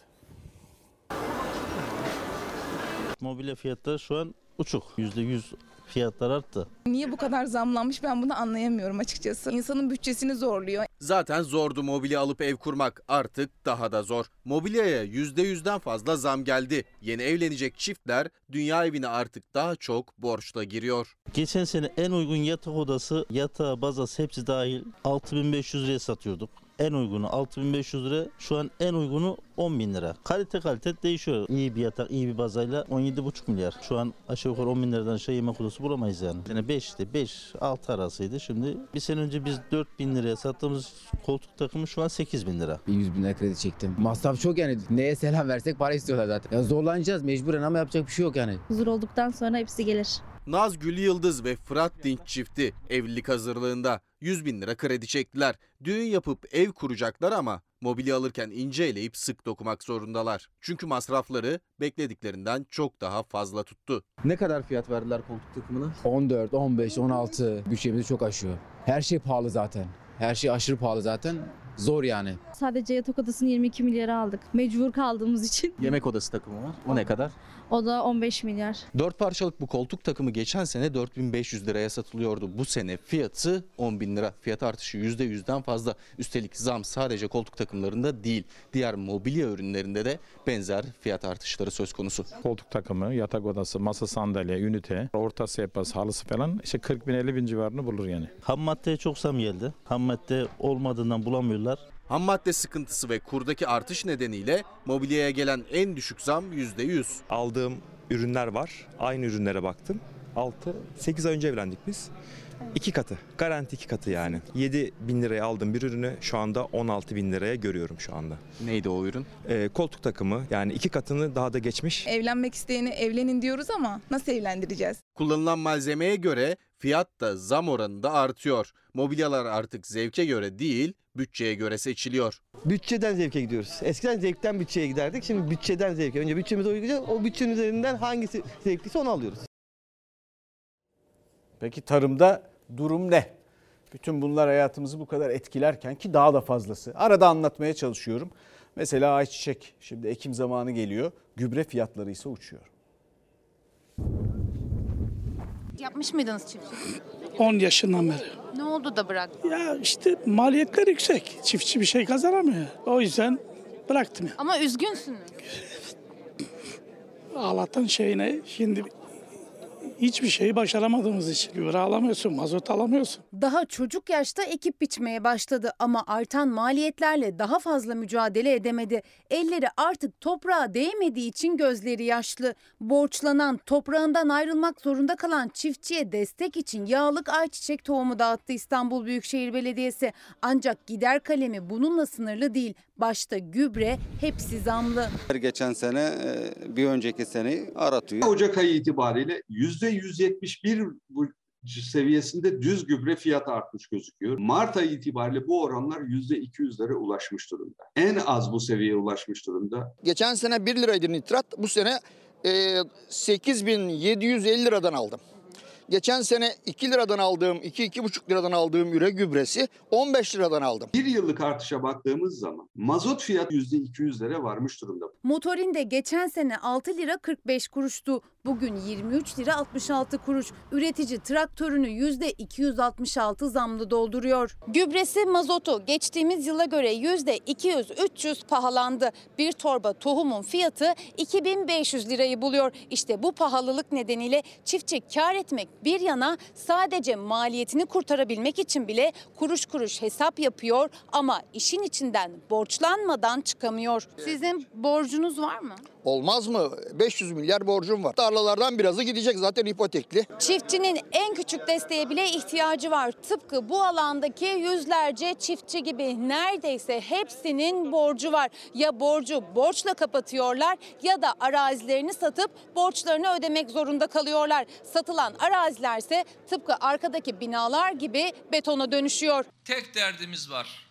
Mobilya fiyatları şu an uçuk. %100 fiyatlar arttı. Niye bu kadar zamlanmış ben bunu anlayamıyorum açıkçası. İnsanın bütçesini zorluyor. Zaten zordu mobilya alıp ev kurmak. Artık daha da zor. Mobilyaya %100'den fazla zam geldi. Yeni evlenecek çiftler dünya evine artık daha çok borçla giriyor. Geçen sene en uygun yatak odası, yatağı, bazası hepsi dahil 6500 liraya satıyorduk. En uygunu 6500 lira. Şu an en uygunu 10 bin lira. Kalite kalite değişiyor. İyi bir yatak, iyi bir bazayla 17,5 milyar. Şu an aşağı yukarı 10 bin liradan aşağı yemek odası bulamayız yani. Yani 5 işte 5-6 arasıydı. Şimdi bir sene önce biz 4 bin liraya sattığımız koltuk takımı şu an 8 bin lira. 100 bin lira kredi çektim. Masraf çok yani. Neye selam versek para istiyorlar zaten. Ya zorlanacağız mecburen ama yapacak bir şey yok yani. Huzur olduktan sonra hepsi gelir. Naz Gül Yıldız ve Fırat Dinç çifti evlilik hazırlığında 100 bin lira kredi çektiler. Düğün yapıp ev kuracaklar ama mobilya alırken ince eleyip sık dokumak zorundalar. Çünkü masrafları beklediklerinden çok daha fazla tuttu. Ne kadar fiyat verdiler koltuk takımına? 14, 15, 16. Bütçemizi çok aşıyor. Her şey pahalı zaten. Her şey aşırı pahalı zaten. Zor yani. Sadece yatak odasını 22 milyara aldık. Mecbur kaldığımız için. Yemek odası takımı var. O ne kadar? O da 15 milyar. 4 parçalık bu koltuk takımı geçen sene 4500 liraya satılıyordu. Bu sene fiyatı 10 bin lira. Fiyat artışı %100'den fazla. Üstelik zam sadece koltuk takımlarında değil. Diğer mobilya ürünlerinde de benzer fiyat artışları söz konusu. Koltuk takımı, yatak odası, masa sandalye, ünite, orta sehpası, halısı falan işte 40 bin 50 bin civarını bulur yani. Ham maddeye çok zam geldi. Ham madde olmadığından bulamıyorlar. Ham madde sıkıntısı ve kurdaki artış nedeniyle mobilyaya gelen en düşük zam %100. Aldığım ürünler var. Aynı ürünlere baktım. 6, 8 ay önce evlendik biz. İki katı. Garanti iki katı yani. 7 bin liraya aldığım bir ürünü şu anda 16 bin liraya görüyorum şu anda. Neydi o ürün? Ee, koltuk takımı yani iki katını daha da geçmiş. Evlenmek isteyeni evlenin diyoruz ama nasıl evlendireceğiz? Kullanılan malzemeye göre fiyat da zam oranında artıyor. Mobilyalar artık zevke göre değil, bütçeye göre seçiliyor. Bütçeden zevke gidiyoruz. Eskiden zevkten bütçeye giderdik. Şimdi bütçeden zevke. Önce bütçemize uygulayacağız. O bütçenin üzerinden hangisi zevkliyse onu alıyoruz. Peki tarımda durum ne? Bütün bunlar hayatımızı bu kadar etkilerken ki daha da fazlası. Arada anlatmaya çalışıyorum. Mesela ayçiçek şimdi ekim zamanı geliyor. Gübre fiyatları ise uçuyor. Yapmış mıydınız çiftçilik? 10 yaşından beri. Ne oldu da bıraktın? Ya işte maliyetler yüksek. Çiftçi bir şey kazanamıyor. O yüzden bıraktım. Ama üzgünsünüz. Ağlatan şeyine şimdi hiçbir şeyi başaramadığımız için gübre alamıyorsun, mazot alamıyorsun. Daha çocuk yaşta ekip biçmeye başladı ama artan maliyetlerle daha fazla mücadele edemedi. Elleri artık toprağa değmediği için gözleri yaşlı. Borçlanan, toprağından ayrılmak zorunda kalan çiftçiye destek için yağlık ayçiçek tohumu dağıttı İstanbul Büyükşehir Belediyesi. Ancak gider kalemi bununla sınırlı değil. Başta gübre hepsi zamlı. Geçen sene e, bir önceki seneyi aratıyor. Ocak ayı itibariyle %171 bu seviyesinde düz gübre fiyatı artmış gözüküyor. Mart ayı itibariyle bu oranlar %200'lere ulaşmış durumda. En az bu seviyeye ulaşmış durumda. Geçen sene 1 liraydı nitrat. Bu sene e, 8750 liradan aldım. Geçen sene 2 liradan aldığım, 2-2,5 liradan aldığım üre gübresi 15 liradan aldım. Bir yıllık artışa baktığımız zaman mazot fiyat %200'lere varmış durumda. Motorin de geçen sene 6 lira 45 kuruştu. Bugün 23 lira 66 kuruş. Üretici traktörünü %266 zamlı dolduruyor. Gübresi mazotu geçtiğimiz yıla göre %200-300 pahalandı. Bir torba tohumun fiyatı 2500 lirayı buluyor. İşte bu pahalılık nedeniyle çiftçi kar etmek bir yana sadece maliyetini kurtarabilmek için bile kuruş kuruş hesap yapıyor ama işin içinden borçlanmadan çıkamıyor. Sizin borcunuz var mı? Olmaz mı? 500 milyar borcum var. Tarlalardan birazı gidecek zaten ipotekli. Çiftçinin en küçük desteğe bile ihtiyacı var. Tıpkı bu alandaki yüzlerce çiftçi gibi neredeyse hepsinin borcu var. Ya borcu borçla kapatıyorlar ya da arazilerini satıp borçlarını ödemek zorunda kalıyorlar. Satılan arazilerse tıpkı arkadaki binalar gibi betona dönüşüyor. Tek derdimiz var.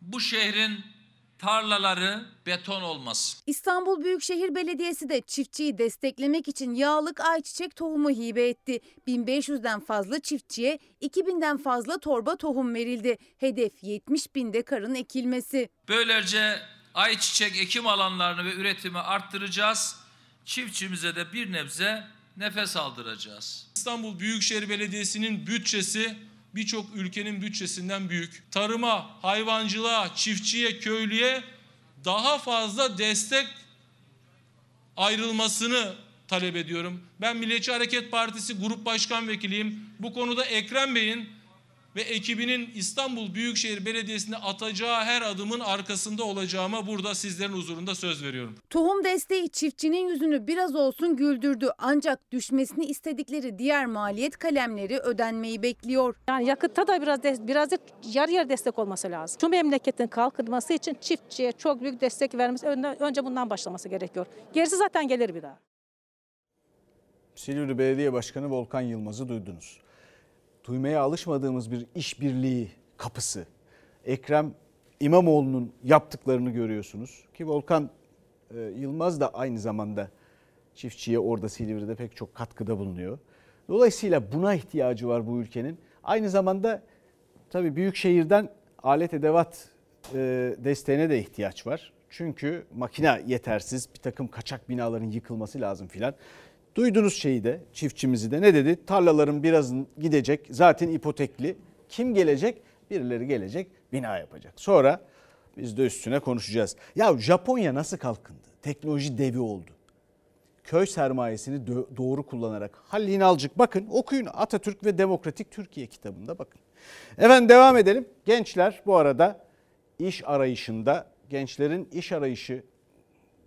Bu şehrin tarlaları beton olmasın. İstanbul Büyükşehir Belediyesi de çiftçiyi desteklemek için yağlık ayçiçek tohumu hibe etti. 1500'den fazla çiftçiye 2000'den fazla torba tohum verildi. Hedef 70 bin dekarın ekilmesi. Böylece ayçiçek ekim alanlarını ve üretimi arttıracağız. Çiftçimize de bir nebze nefes aldıracağız. İstanbul Büyükşehir Belediyesi'nin bütçesi birçok ülkenin bütçesinden büyük. Tarıma, hayvancılığa, çiftçiye, köylüye daha fazla destek ayrılmasını talep ediyorum. Ben Milliyetçi Hareket Partisi Grup Başkan Vekiliyim. Bu konuda Ekrem Bey'in ve ekibinin İstanbul Büyükşehir Belediyesi'ne atacağı her adımın arkasında olacağıma burada sizlerin huzurunda söz veriyorum. Tohum desteği çiftçinin yüzünü biraz olsun güldürdü ancak düşmesini istedikleri diğer maliyet kalemleri ödenmeyi bekliyor. Yani yakıtta da biraz de, biraz yarı yarı destek olması lazım. Şu memleketin kalkınması için çiftçiye çok büyük destek vermesi önce bundan başlaması gerekiyor. Gerisi zaten gelir bir daha. Silivri Belediye Başkanı Volkan Yılmaz'ı duydunuz. Duymaya alışmadığımız bir işbirliği kapısı. Ekrem İmamoğlu'nun yaptıklarını görüyorsunuz. Ki Volkan e, Yılmaz da aynı zamanda çiftçiye orada Silivri'de pek çok katkıda bulunuyor. Dolayısıyla buna ihtiyacı var bu ülkenin. Aynı zamanda tabii büyük şehirden alet edevat e, desteğine de ihtiyaç var. Çünkü makine yetersiz bir takım kaçak binaların yıkılması lazım filan. Duydunuz şeyi de çiftçimizi de ne dedi? Tarlaların birazın gidecek zaten ipotekli. Kim gelecek? Birileri gelecek bina yapacak. Sonra biz de üstüne konuşacağız. Ya Japonya nasıl kalkındı? Teknoloji devi oldu. Köy sermayesini doğru kullanarak. Halil İnalcık bakın okuyun Atatürk ve Demokratik Türkiye kitabında bakın. Efendim devam edelim. Gençler bu arada iş arayışında gençlerin iş arayışı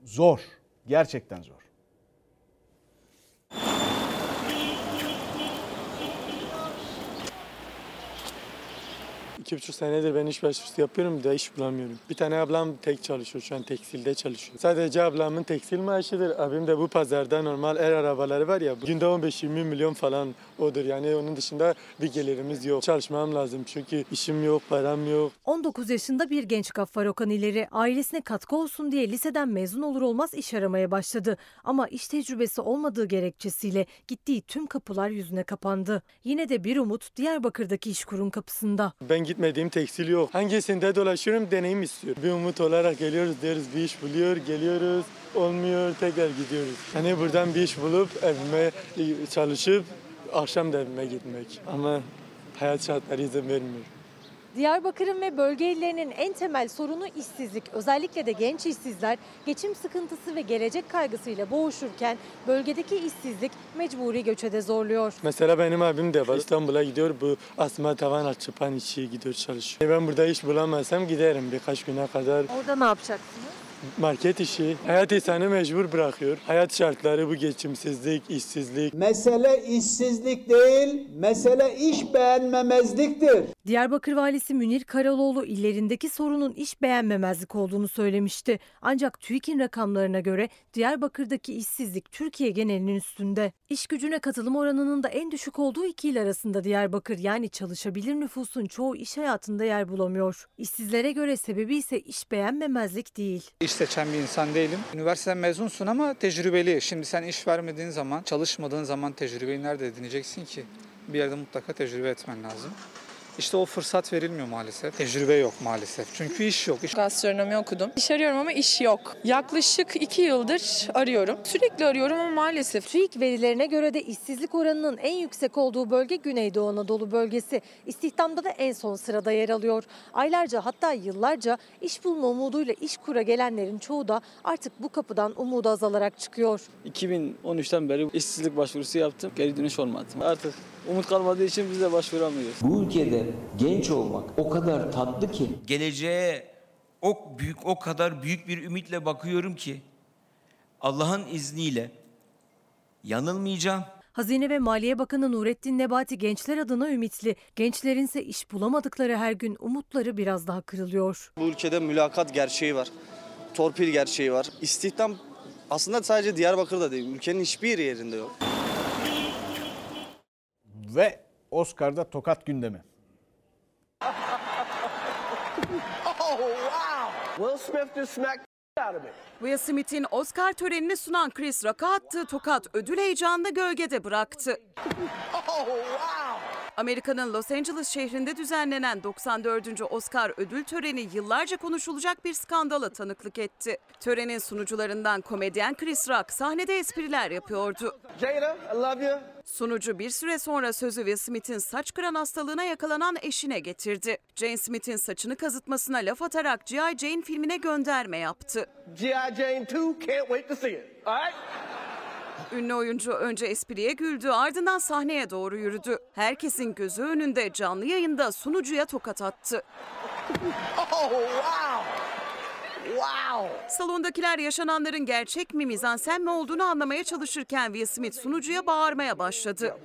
zor. Gerçekten zor. İki buçuk senedir ben iş başvurusu yapıyorum da iş bulamıyorum. Bir tane ablam tek çalışıyor şu an tekstilde çalışıyor. Sadece ablamın tekstil maaşıdır. Abim de bu pazarda normal el arabaları var ya günde 15-20 milyon falan odur. Yani onun dışında bir gelirimiz yok. Çalışmam lazım çünkü işim yok, param yok. 19 yaşında bir genç Gaffar Okan ileri ailesine katkı olsun diye liseden mezun olur olmaz iş aramaya başladı. Ama iş tecrübesi olmadığı gerekçesiyle gittiği tüm kapılar yüzüne kapandı. Yine de bir umut Diyarbakır'daki işkurun kapısında. Ben gitmediğim tekstil yok. Hangisinde dolaşıyorum deneyim istiyorum. Bir umut olarak geliyoruz diyoruz bir iş buluyor, geliyoruz olmuyor tekrar gidiyoruz. Hani buradan bir iş bulup evime çalışıp akşam da evime gitmek. Ama hayat şartları izin vermiyor. Diyarbakır'ın ve bölge illerinin en temel sorunu işsizlik. Özellikle de genç işsizler geçim sıkıntısı ve gelecek kaygısıyla boğuşurken bölgedeki işsizlik mecburi göçe de zorluyor. Mesela benim abim de var. İstanbul'a gidiyor bu asma tavan açıpan işi gidiyor çalışıyor. Ben burada iş bulamazsam giderim birkaç güne kadar. Orada ne yapacaksınız? Market işi hayat insanı mecbur bırakıyor. Hayat şartları bu geçimsizlik, işsizlik. Mesele işsizlik değil, mesele iş beğenmemezliktir. Diyarbakır valisi Münir Karaloğlu illerindeki sorunun iş beğenmemezlik olduğunu söylemişti. Ancak TÜİK'in rakamlarına göre Diyarbakır'daki işsizlik Türkiye genelinin üstünde. İş gücüne katılım oranının da en düşük olduğu iki il arasında Diyarbakır yani çalışabilir nüfusun çoğu iş hayatında yer bulamıyor. İşsizlere göre sebebi ise iş beğenmemezlik değil. İş seçen bir insan değilim. Üniversiteden mezunsun ama tecrübeli. Şimdi sen iş vermediğin zaman, çalışmadığın zaman tecrübeyi nerede edineceksin ki? Bir yerde mutlaka tecrübe etmen lazım. İşte o fırsat verilmiyor maalesef. Tecrübe yok maalesef. Çünkü iş yok. İş Gastronomi okudum. İş arıyorum ama iş yok. Yaklaşık iki yıldır arıyorum. Sürekli arıyorum ama maalesef. TÜİK verilerine göre de işsizlik oranının en yüksek olduğu bölge Güneydoğu Anadolu bölgesi. İstihdamda da en son sırada yer alıyor. Aylarca hatta yıllarca iş bulma umuduyla iş kura gelenlerin çoğu da artık bu kapıdan umudu azalarak çıkıyor. 2013'ten beri işsizlik başvurusu yaptım. Geri dönüş olmadı. Artık umut kalmadığı için biz de başvuramıyoruz. Bu ülkede genç olmak o kadar tatlı ki. Geleceğe o büyük o kadar büyük bir ümitle bakıyorum ki Allah'ın izniyle yanılmayacağım. Hazine ve Maliye Bakanı Nurettin Nebati gençler adına ümitli. Gençlerin ise iş bulamadıkları her gün umutları biraz daha kırılıyor. Bu ülkede mülakat gerçeği var. Torpil gerçeği var. İstihdam aslında sadece Diyarbakır'da değil, ülkenin hiçbir yerinde yok. Ve Oscar'da tokat gündemi. Will Smith just smacked. Will Smith'in Oscar törenini sunan Chris Rock'a attığı tokat ödül heyecanını gölgede bıraktı. Amerika'nın Los Angeles şehrinde düzenlenen 94. Oscar ödül töreni yıllarca konuşulacak bir skandala tanıklık etti. Törenin sunucularından komedyen Chris Rock sahnede espriler yapıyordu. Jada, I love you. Sunucu bir süre sonra sözü Will Smith'in saç kıran hastalığına yakalanan eşine getirdi. Jane Smith'in saçını kazıtmasına laf atarak G.I. Jane filmine gönderme yaptı. G.I. Jane 2, can't wait to see it. All right? Ünlü oyuncu önce espriye güldü ardından sahneye doğru yürüdü. Herkesin gözü önünde canlı yayında sunucuya tokat attı. Oh, wow. Wow. Salondakiler yaşananların gerçek mi mizansen mi olduğunu anlamaya çalışırken Will Smith sunucuya bağırmaya başladı.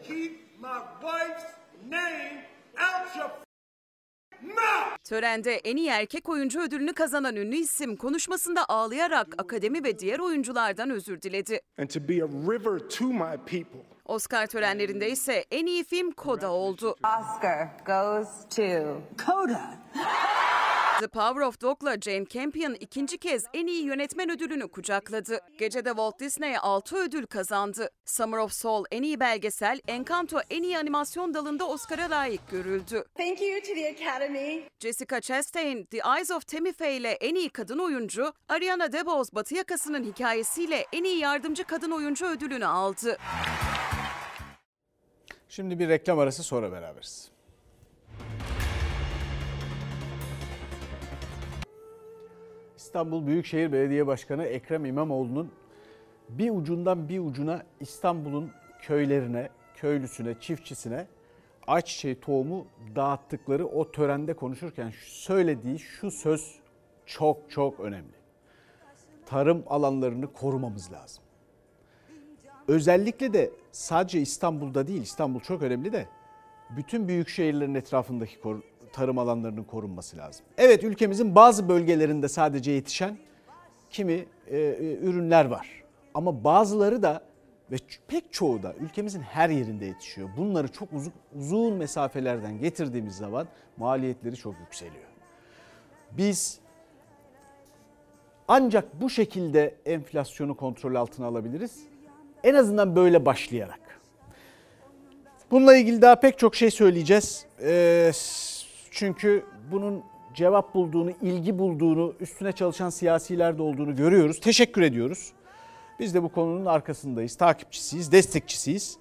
Törende en iyi erkek oyuncu ödülünü kazanan ünlü isim konuşmasında ağlayarak akademi ve diğer oyunculardan özür diledi. and to be a river to my people. Oscar törenlerinde ise en iyi film Coda oldu. Oscar goes to Coda. The Power of Dog'la Jane Campion ikinci kez en iyi yönetmen ödülünü kucakladı. Gecede Walt Disney 6 ödül kazandı. Summer of Soul en iyi belgesel, Encanto en iyi animasyon dalında Oscar'a layık görüldü. Thank you to the Academy. Jessica Chastain, The Eyes of Tammy Faye ile en iyi kadın oyuncu, Ariana DeBose Batı Yakası'nın hikayesiyle en iyi yardımcı kadın oyuncu ödülünü aldı. Şimdi bir reklam arası sonra beraberiz. İstanbul Büyükşehir Belediye Başkanı Ekrem İmamoğlu'nun bir ucundan bir ucuna İstanbul'un köylerine, köylüsüne, çiftçisine ayçiçeği tohumu dağıttıkları o törende konuşurken söylediği şu söz çok çok önemli. Tarım alanlarını korumamız lazım. Özellikle de sadece İstanbul'da değil, İstanbul çok önemli de bütün büyük şehirlerin etrafındaki tarım alanlarının korunması lazım. Evet ülkemizin bazı bölgelerinde sadece yetişen kimi e, e, ürünler var. Ama bazıları da ve pek çoğu da ülkemizin her yerinde yetişiyor. Bunları çok uzun, uzun mesafelerden getirdiğimiz zaman maliyetleri çok yükseliyor. Biz ancak bu şekilde enflasyonu kontrol altına alabiliriz. En azından böyle başlayarak. Bununla ilgili daha pek çok şey söyleyeceğiz. Ee, çünkü bunun cevap bulduğunu, ilgi bulduğunu, üstüne çalışan siyasiler de olduğunu görüyoruz. Teşekkür ediyoruz. Biz de bu konunun arkasındayız, takipçisiyiz, destekçisiyiz.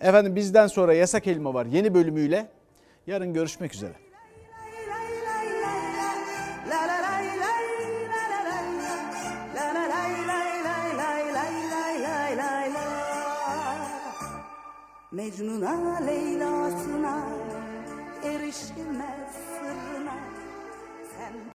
Efendim bizden sonra Yasak Elma var yeni bölümüyle. Yarın görüşmek üzere. Mecnun'a Leyla'sına sen